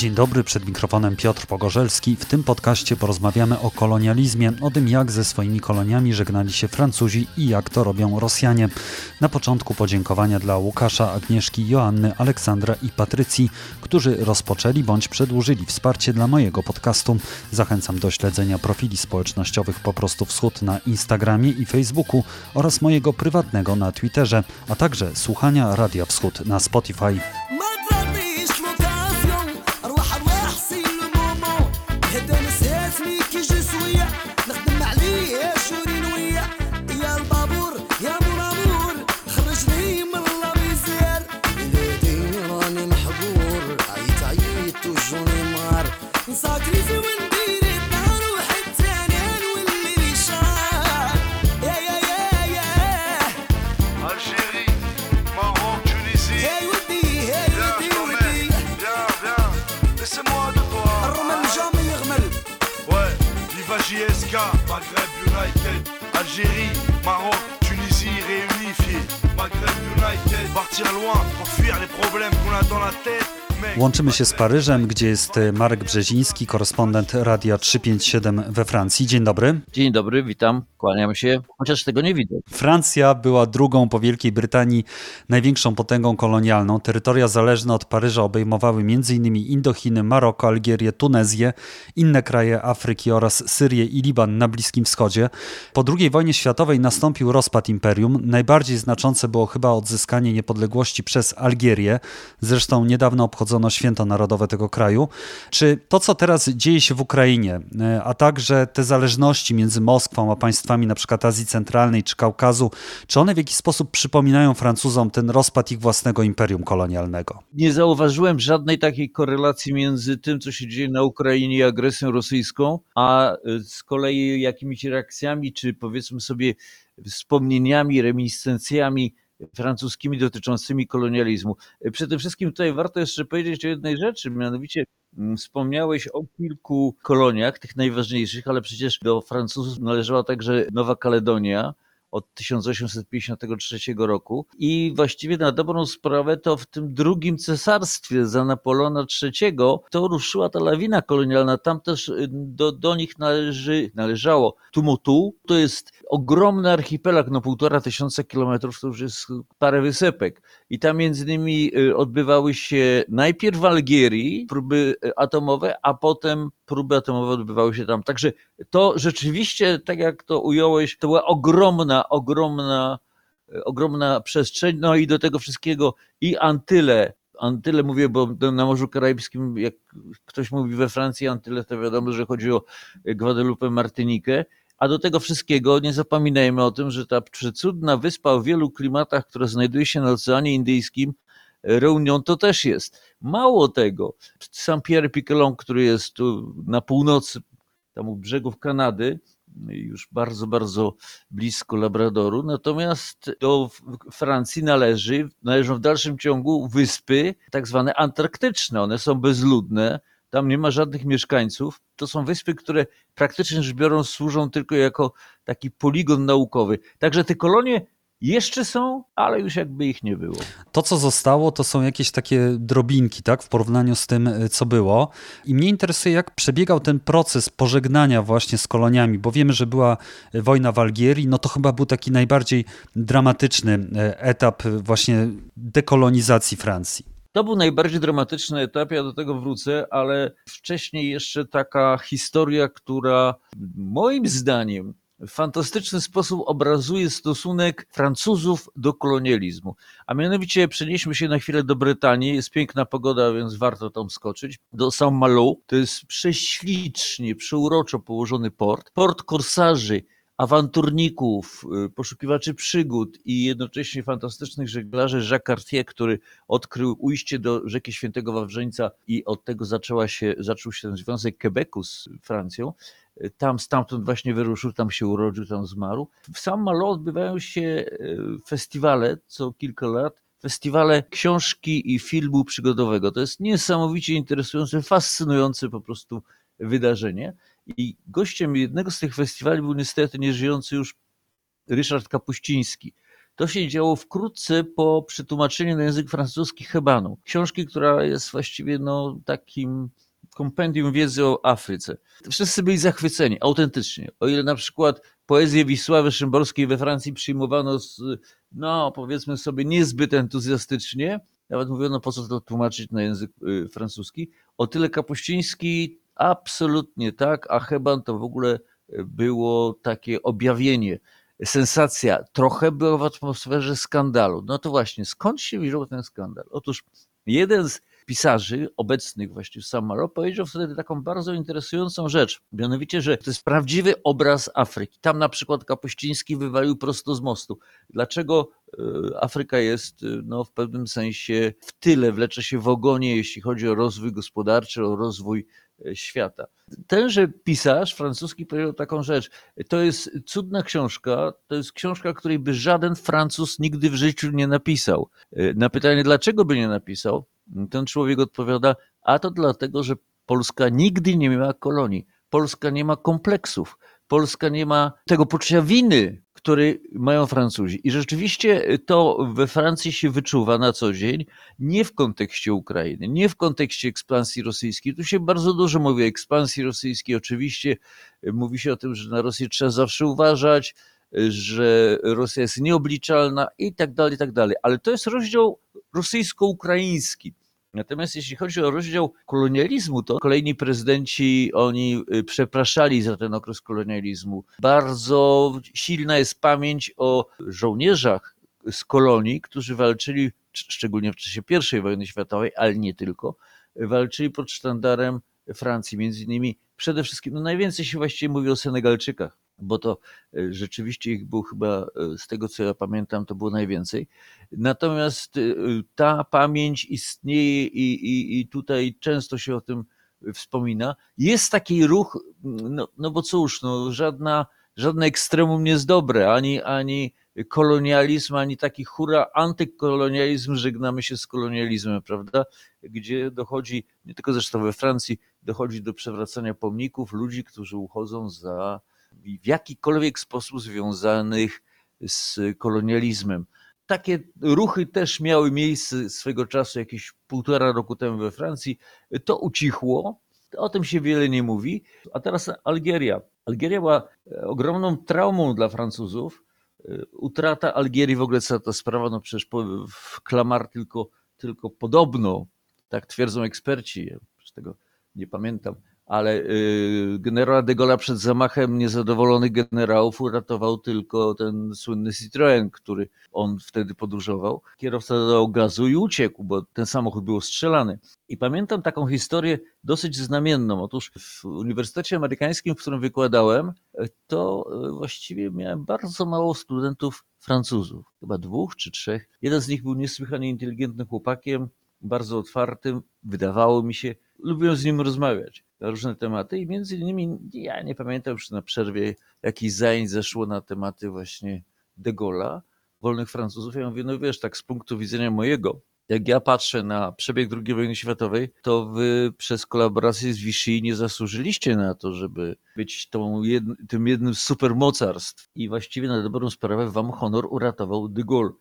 Dzień dobry, przed mikrofonem Piotr Pogorzelski. W tym podcaście porozmawiamy o kolonializmie, o tym jak ze swoimi koloniami żegnali się Francuzi i jak to robią Rosjanie. Na początku podziękowania dla Łukasza, Agnieszki, Joanny, Aleksandra i Patrycji, którzy rozpoczęli bądź przedłużyli wsparcie dla mojego podcastu. Zachęcam do śledzenia profili społecznościowych Po prostu Wschód na Instagramie i Facebooku oraz mojego prywatnego na Twitterze, a także słuchania Radia Wschód na Spotify. Partir loin pour fuir les problèmes qu'on a dans la tête. Łączymy się z Paryżem, gdzie jest e, Marek Brzeziński, korespondent Radia 357 we Francji. Dzień dobry. Dzień dobry, witam, kłaniam się, chociaż tego nie widzę. Francja była drugą po Wielkiej Brytanii największą potęgą kolonialną. Terytoria zależne od Paryża obejmowały m.in. Indochiny, Maroko, Algierię, Tunezję, inne kraje Afryki oraz Syrię i Liban na Bliskim Wschodzie. Po II wojnie światowej nastąpił rozpad imperium. Najbardziej znaczące było chyba odzyskanie niepodległości przez Algierię. Zresztą niedawno obchodzono święto narodowe tego kraju. Czy to, co teraz dzieje się w Ukrainie, e, a także te zależności między Moskwą a państwami na przykład Azji Centralnej czy Kaukazu, czy one w jakiś sposób przypominają Francuzom ten rozpad ich własnego imperium kolonialnego? Nie zauważyłem żadnej takiej korelacji między tym, co się dzieje na Ukrainie i agresją rosyjską, a e, z kolei jakimiś reakcjami, czy powiedzmy sobie wspomnieniami, reminiscencjami francuskimi dotyczącymi kolonializmu. Przede wszystkim tutaj warto jeszcze powiedzieć o jednej rzeczy, mianowicie Wspomniałeś o kilku koloniach, tych najważniejszych, ale przecież do Francuzów należała także Nowa Kaledonia, od 1853 roku i właściwie na dobrą sprawę to w tym drugim cesarstwie za Napoleona III to ruszyła ta lawina kolonialna. Tam też y, do, do nich należy, należało Tumotu. To jest ogromny archipelag, no półtora tysiąca kilometrów, to już jest parę wysepek. I tam między innymi y, odbywały się najpierw w Algierii próby y, atomowe, a potem próby atomowe odbywały się tam. Także to rzeczywiście, tak jak to ująłeś, to była ogromna, ogromna, ogromna przestrzeń. No i do tego wszystkiego i Antyle, Antyle mówię, bo na Morzu Karaibskim, jak ktoś mówi we Francji Antyle, to wiadomo, że chodzi o Guadalupe, Martynikę. A do tego wszystkiego nie zapominajmy o tym, że ta przecudna wyspa o wielu klimatach, która znajduje się na Oceanie Indyjskim, Reunion to też jest. Mało tego, Saint-Pierre-Piquelon, który jest tu na północy, tam u brzegów Kanady, już bardzo, bardzo blisko Labradoru. Natomiast do Francji należy, należą w dalszym ciągu wyspy tak zwane antarktyczne. One są bezludne, tam nie ma żadnych mieszkańców. To są wyspy, które praktycznie rzecz biorąc służą tylko jako taki poligon naukowy. Także te kolonie jeszcze są, ale już jakby ich nie było. To, co zostało, to są jakieś takie drobinki, tak, w porównaniu z tym, co było. I mnie interesuje, jak przebiegał ten proces pożegnania właśnie z koloniami, bo wiemy, że była wojna w Algierii, no to chyba był taki najbardziej dramatyczny e, etap właśnie dekolonizacji Francji. To był najbardziej dramatyczny etap, ja do tego wrócę, ale wcześniej jeszcze taka historia, która moim zdaniem w fantastyczny sposób obrazuje stosunek Francuzów do kolonializmu. A mianowicie przenieśmy się na chwilę do Brytanii. Jest piękna pogoda, więc warto tam skoczyć. Do Saint-Malo. To jest prześlicznie, przeuroczo położony port. Port korsarzy awanturników, y, poszukiwaczy przygód i jednocześnie fantastycznych żeglarzy Jacques Cartier, który odkrył ujście do rzeki Świętego Wawrzeńca i od tego zaczęła się, zaczął się ten związek Quebecu z Francją. Tam stamtąd właśnie wyruszył, tam się urodził, tam zmarł. W Saint Malo odbywają się y, festiwale co kilka lat, festiwale książki i filmu przygodowego. To jest niesamowicie interesujące, fascynujące po prostu wydarzenie. I gościem jednego z tych festiwali był niestety nieżyjący już Ryszard Kapuściński. To się działo wkrótce po przetłumaczeniu na język francuski Hebanu. Książki, która jest właściwie no, takim kompendium wiedzy o Afryce. Wszyscy byli zachwyceni, autentycznie. O ile na przykład poezję Wisławy Szymborskiej we Francji przyjmowano z, no powiedzmy sobie niezbyt entuzjastycznie, nawet mówiono po co to tłumaczyć na język y, francuski, o tyle Kapuściński absolutnie tak, a Heban to w ogóle było takie objawienie, sensacja, trochę było w atmosferze skandalu. No to właśnie, skąd się wziął ten skandal? Otóż jeden z pisarzy obecnych właśnie w Samaro powiedział wtedy taką bardzo interesującą rzecz, mianowicie, że to jest prawdziwy obraz Afryki. Tam na przykład Kapuściński wywalił prosto z mostu. Dlaczego e, Afryka jest e, no, w pewnym sensie w tyle, wlecze się w ogonie, jeśli chodzi o rozwój gospodarczy, o rozwój świata. Tenże pisarz francuski powiedział taką rzecz. To jest cudna książka, to jest książka, której by żaden Francuz nigdy w życiu nie napisał. Na pytanie, dlaczego by nie napisał, ten człowiek odpowiada, a to dlatego, że Polska nigdy nie miała kolonii. Polska nie ma kompleksów. Polska nie ma tego poczucia winy, który mają Francuzi. I rzeczywiście to we Francji się wyczuwa na co dzień, nie w kontekście Ukrainy, nie w kontekście ekspansji rosyjskiej. Tu się bardzo dużo mówi o ekspansji rosyjskiej. Oczywiście mówi się o tym, że na Rosję trzeba zawsze uważać, że Rosja jest nieobliczalna i tak dalej, i tak dalej. Ale to jest rozdział rosyjsko-ukraiński. Natomiast jeśli chodzi o rozdział kolonializmu, to kolejni prezydenci, oni y, przepraszali za ten okres kolonializmu. Bardzo silna jest pamięć o żołnierzach z kolonii, którzy walczyli, szczególnie w czasie I wojny światowej, ale nie tylko, walczyli pod sztandarem Francji, między innymi przede wszystkim, no najwięcej się właściwie mówi o Senegalczykach, bo to e, rzeczywiście ich było chyba, e, z tego co ja pamiętam, to było najwięcej. Natomiast e, ta pamięć istnieje i, i, i tutaj często się o tym wspomina. Jest taki ruch, no, no bo cóż, no, żadna, żadne ekstremum nie jest dobre, ani, ani kolonializm, ani taki hura antykolonializm, żegnamy się z kolonializmem, prawda? Gdzie dochodzi, nie tylko zresztą we Francji, dochodzi do przewracania pomników ludzi, którzy uchodzą za w jakikolwiek sposób związanych z kolonializmem. Takie ruchy też miały miejsce swego czasu, jakieś półtora roku temu we Francji. To ucichło, o tym się wiele nie mówi. A teraz Algieria. Algieria była ogromną traumą dla Francuzów. Utrata Algierii, w ogóle cała ta sprawa, no przecież w Klamar tylko, tylko podobno, tak twierdzą eksperci, ja z tego nie pamiętam, ale y, generała de Gaulle przed zamachem niezadowolonych generałów uratował tylko ten słynny Citroën, który on wtedy podróżował. Kierowca dodał gazu i uciekł, bo ten samochód był strzelany. I pamiętam taką historię dosyć znamienną. Otóż w Uniwersytecie Amerykańskim, w którym wykładałem, to y, właściwie miałem bardzo mało studentów Francuzów, chyba dwóch czy trzech. Jeden z nich był niesłychanie inteligentnym chłopakiem, bardzo otwartym, wydawało mi się, lubiłem z nim rozmawiać na różne tematy i między innymi, ja nie pamiętam już na przerwie, jakiś zajęć zeszło na tematy właśnie de Gaulle'a, wolnych Francuzów. Ja mówię, no wiesz, tak z punktu widzenia mojego, jak ja patrzę na przebieg II wojny światowej, to wy przez kolaborację z Vichy nie zasłużyliście na to, żeby być tą jedn, tym jednym z supermocarstw. I właściwie na dobrą sprawę wam honor uratował de Gaulle.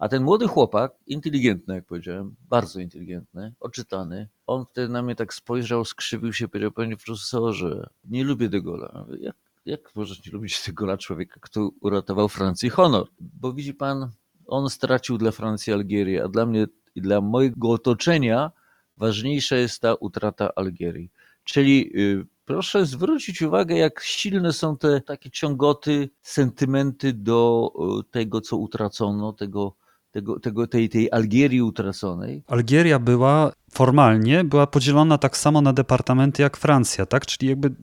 A ten młody chłopak, inteligentny, jak powiedziałem, bardzo inteligentny, oczytany, on wtedy na mnie tak spojrzał, skrzywił się, powiedział, panie profesorze, nie lubię de Gaulle'a. Jak, jak możesz nie lubić de Gaulle'a, człowieka, kto uratował Francji honor? Bo widzi pan, on stracił dla Francji Algierię, a dla mnie i dla mojego otoczenia ważniejsza jest ta utrata Algierii. Czyli yy, proszę zwrócić uwagę, jak silne są te takie ciągoty, sentymenty do y, tego, co utracono, tego, tego, tego, tej, tej Algierii utraconej. Algieria była formalnie była podzielona tak samo na departamenty jak Francja, tak? Czyli jakby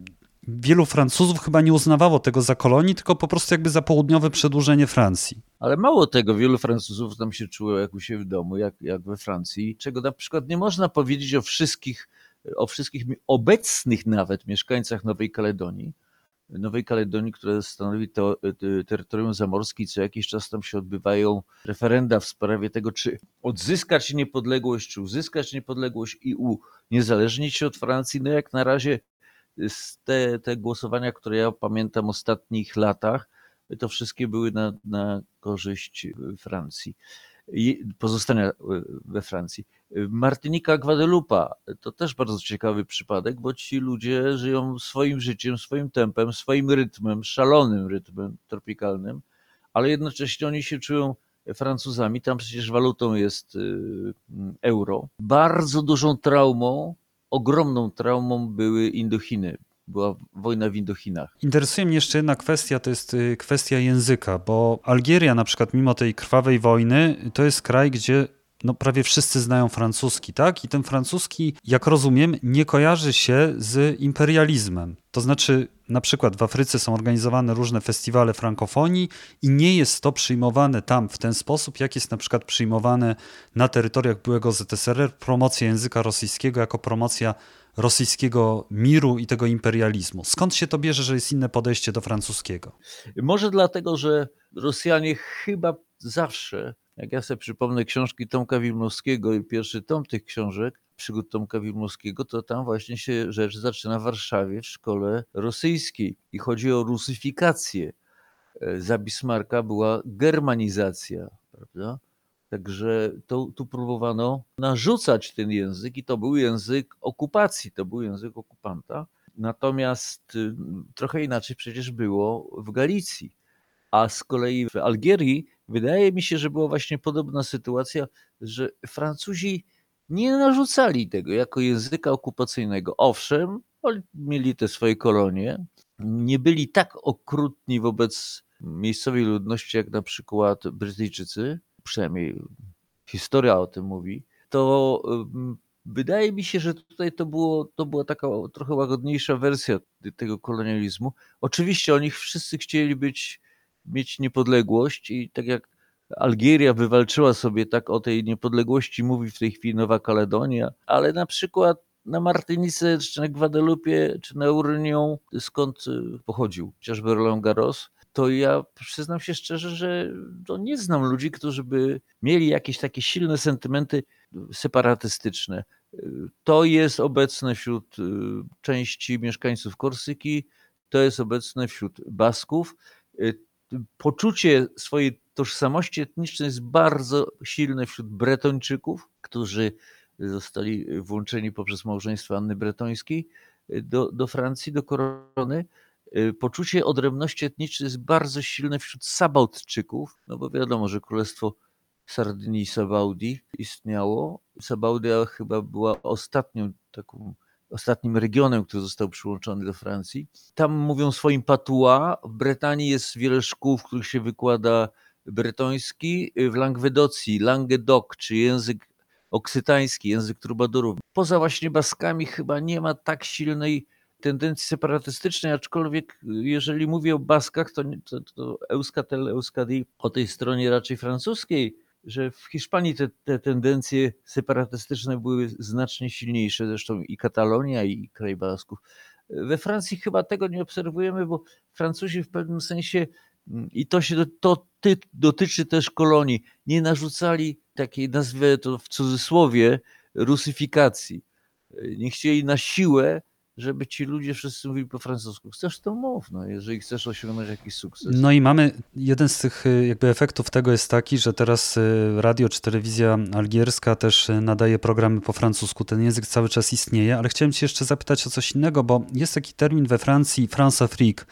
wielu Francuzów chyba nie uznawało tego za kolonii, tylko po prostu jakby za południowe przedłużenie Francji. Ale mało tego, wielu Francuzów tam się czuło jak u siebie w domu, jak, jak we Francji, czego na przykład nie można powiedzieć o wszystkich, o wszystkich obecnych nawet mieszkańcach Nowej Kaledonii Nowej Kaledonii, które stanowi to, terytorium zamorskie co jakiś czas tam się odbywają referenda w sprawie tego, czy odzyskać niepodległość, czy uzyskać niepodległość i uniezależnić się od Francji. No jak na razie te, te głosowania, które ja pamiętam w ostatnich latach, to wszystkie były na, na korzyść Francji pozostania we Francji. Martynika Guadalupa to też bardzo ciekawy przypadek, bo ci ludzie żyją swoim życiem, swoim tempem, swoim rytmem, szalonym rytmem tropikalnym, ale jednocześnie oni się czują Francuzami. Tam przecież walutą jest y, euro. Bardzo dużą traumą, ogromną traumą były Indochiny była wojna w Indochinach. Interesuje mnie jeszcze jedna kwestia, to jest y, kwestia języka, bo Algieria na przykład mimo tej krwawej wojny to jest kraj, gdzie no, prawie wszyscy znają francuski, tak? I ten francuski, jak rozumiem, nie kojarzy się z imperializmem. To znaczy, na przykład w Afryce są organizowane różne festiwale frankofonii i nie jest to przyjmowane tam w ten sposób, jak jest na przykład przyjmowane na terytoriach byłego ZSRR promocja języka rosyjskiego jako promocja rosyjskiego miru i tego imperializmu. Skąd się to bierze, że jest inne podejście do francuskiego? Może dlatego, że Rosjanie chyba zawsze, jak ja sobie przypomnę książki Tomka Wilmowskiego i pierwszy tom tych książek, przygód Tomka Wilmowskiego, to tam właśnie się rzecz zaczyna w Warszawie, w szkole rosyjskiej i chodzi o rusyfikację. E, za Bismarcka była germanizacja, prawda? Także to, tu próbowano narzucać ten język i to był język okupacji, to był język okupanta. Natomiast y, trochę inaczej przecież było w Galicji. A z kolei w Algierii wydaje mi się, że była właśnie podobna sytuacja, że Francuzi nie narzucali tego jako języka okupacyjnego. Owszem, mieli te swoje kolonie, nie byli tak okrutni wobec miejscowej ludności jak na przykład Brytyjczycy, przynajmniej historia o tym mówi, to wydaje mi się, że tutaj to, było, to była taka trochę łagodniejsza wersja tego kolonializmu. Oczywiście oni wszyscy chcieli być, mieć niepodległość i tak jak Algieria wywalczyła sobie tak o tej niepodległości, mówi w tej chwili Nowa Kaledonia, ale na przykład na Martynice, czy na Guadalupie, czy na Urnią, skąd y, pochodził chociażby Roland Garros, to ja przyznam się szczerze, że to nie znam ludzi, którzy by mieli jakieś takie silne sentymenty separatystyczne. To jest obecne wśród y, części mieszkańców Korsyki, to jest obecne wśród Basków. Poczucie swojej tożsamości etnicznej jest bardzo silne wśród Bretończyków, którzy zostali włączeni poprzez małżeństwo Anny Bretońskiej do, do Francji, do korony. Poczucie odrębności etnicznej jest bardzo silne wśród Sabaudczyków, no bo wiadomo, że Królestwo Sardynii i Sabaudi istniało. Sabaudia chyba była ostatnią taką ostatnim regionem, który został przyłączony do Francji. Tam mówią swoim patois. W Brytanii jest wiele szkół, w których się wykłada bretoński. W Languedocji, Languedoc, czy język oksytański, język trubadurów. Poza właśnie Baskami chyba nie ma tak silnej tendencji separatystycznej, aczkolwiek jeżeli mówię o Baskach, to, to, to Euskatel, Euskadi po tej stronie raczej francuskiej, że w Hiszpanii te, te tendencje separatystyczne były znacznie silniejsze, zresztą i Katalonia, i kraj Basków. We Francji chyba tego nie obserwujemy, bo Francuzi w pewnym sensie, i to się to ty, dotyczy też kolonii, nie narzucali takiej, nazwę to w cudzysłowie, rusyfikacji. Nie chcieli na siłę żeby ci ludzie wszyscy mówili po francusku. Chcesz to mów, no, jeżeli chcesz osiągnąć jakiś sukces. No i mamy, jeden z tych y, jakby efektów tego jest taki, że teraz y, radio czy telewizja algierska też y, nadaje programy po francusku. Ten język cały czas istnieje, ale chciałem cię jeszcze zapytać o coś innego, bo jest taki termin we Francji, France Afrique,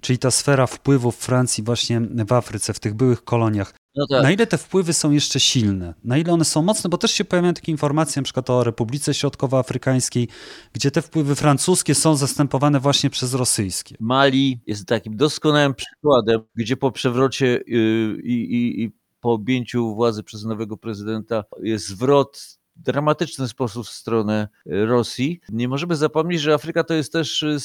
czyli ta sfera wpływów Francji właśnie w Afryce, w tych byłych koloniach. No tak. Na ile te wpływy są jeszcze silne? Na ile one są mocne? Bo też się pojawiają takie informacje, na przykład o Republice Środkowoafrykańskiej, gdzie te wpływy francuskie są zastępowane właśnie przez rosyjskie. Mali jest takim doskonałym przykładem, gdzie po przewrocie yy, i, i, i po objęciu władzy przez nowego prezydenta jest zwrot dramatyczny sposób w stronę e, Rosji. Nie możemy zapomnieć, że Afryka to jest też e,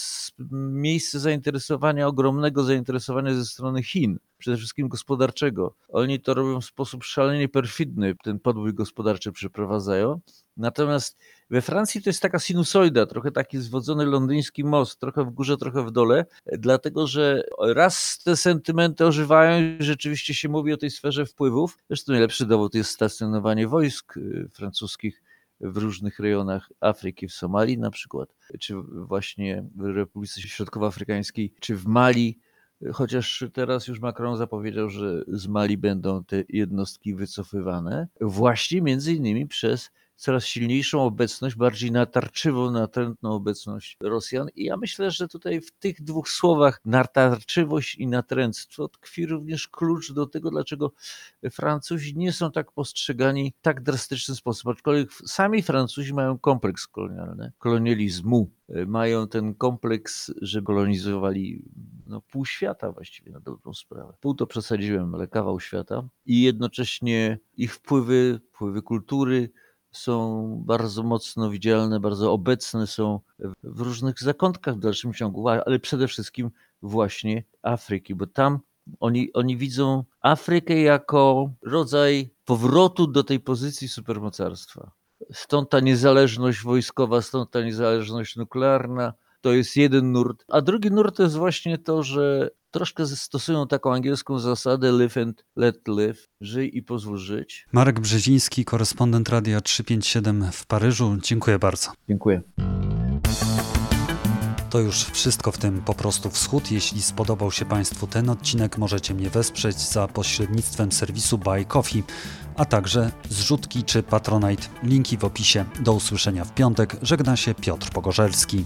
miejsce zainteresowania, ogromnego zainteresowania ze strony Chin, przede wszystkim gospodarczego. Oni to robią w sposób szalenie perfidny, ten podbój gospodarczy przeprowadzają. Natomiast we Francji to jest taka sinusoida, trochę taki zwodzony londyński most, trochę w górze, trochę w dole, dlatego że raz te sentymenty ożywają i rzeczywiście się mówi o tej sferze wpływów. Zresztą najlepszy dowód jest stacjonowanie wojsk y, francuskich w różnych rejonach Afryki, w Somalii na przykład, czy właśnie w Republice Środkowoafrykańskiej, czy w Mali. Chociaż teraz już Macron zapowiedział, że z Mali będą te jednostki wycofywane, właśnie między innymi przez coraz silniejszą obecność, bardziej natarczywą, natrętną obecność Rosjan. I ja myślę, że tutaj w tych dwóch słowach natarczywość i natręctwo tkwi również klucz do tego, dlaczego Francuzi nie są tak postrzegani w tak drastyczny sposób. Aczkolwiek sami Francuzi mają kompleks kolonialny, kolonializmu. Mają ten kompleks, że kolonizowali no, pół świata właściwie na dobrą sprawę. Pół to przesadziłem, ale kawał świata. I jednocześnie ich wpływy, wpływy kultury, są bardzo mocno widzialne, bardzo obecne są w różnych zakątkach w dalszym ciągu, ale przede wszystkim właśnie Afryki, bo tam oni, oni widzą Afrykę jako rodzaj powrotu do tej pozycji supermocarstwa. Stąd ta niezależność wojskowa, stąd ta niezależność nuklearna. To jest jeden nurt. A drugi nurt to jest właśnie to, że troszkę stosują taką angielską zasadę live and let live, żyj i pozwól żyć. Marek Brzeziński, korespondent Radia 357 w Paryżu. Dziękuję bardzo. Dziękuję. To już wszystko w tym po prostu wschód. Jeśli spodobał się Państwu ten odcinek, możecie mnie wesprzeć za pośrednictwem serwisu Buy Coffee, a także zrzutki czy Patronite. Linki w opisie. Do usłyszenia w piątek. Żegna się Piotr Pogorzelski.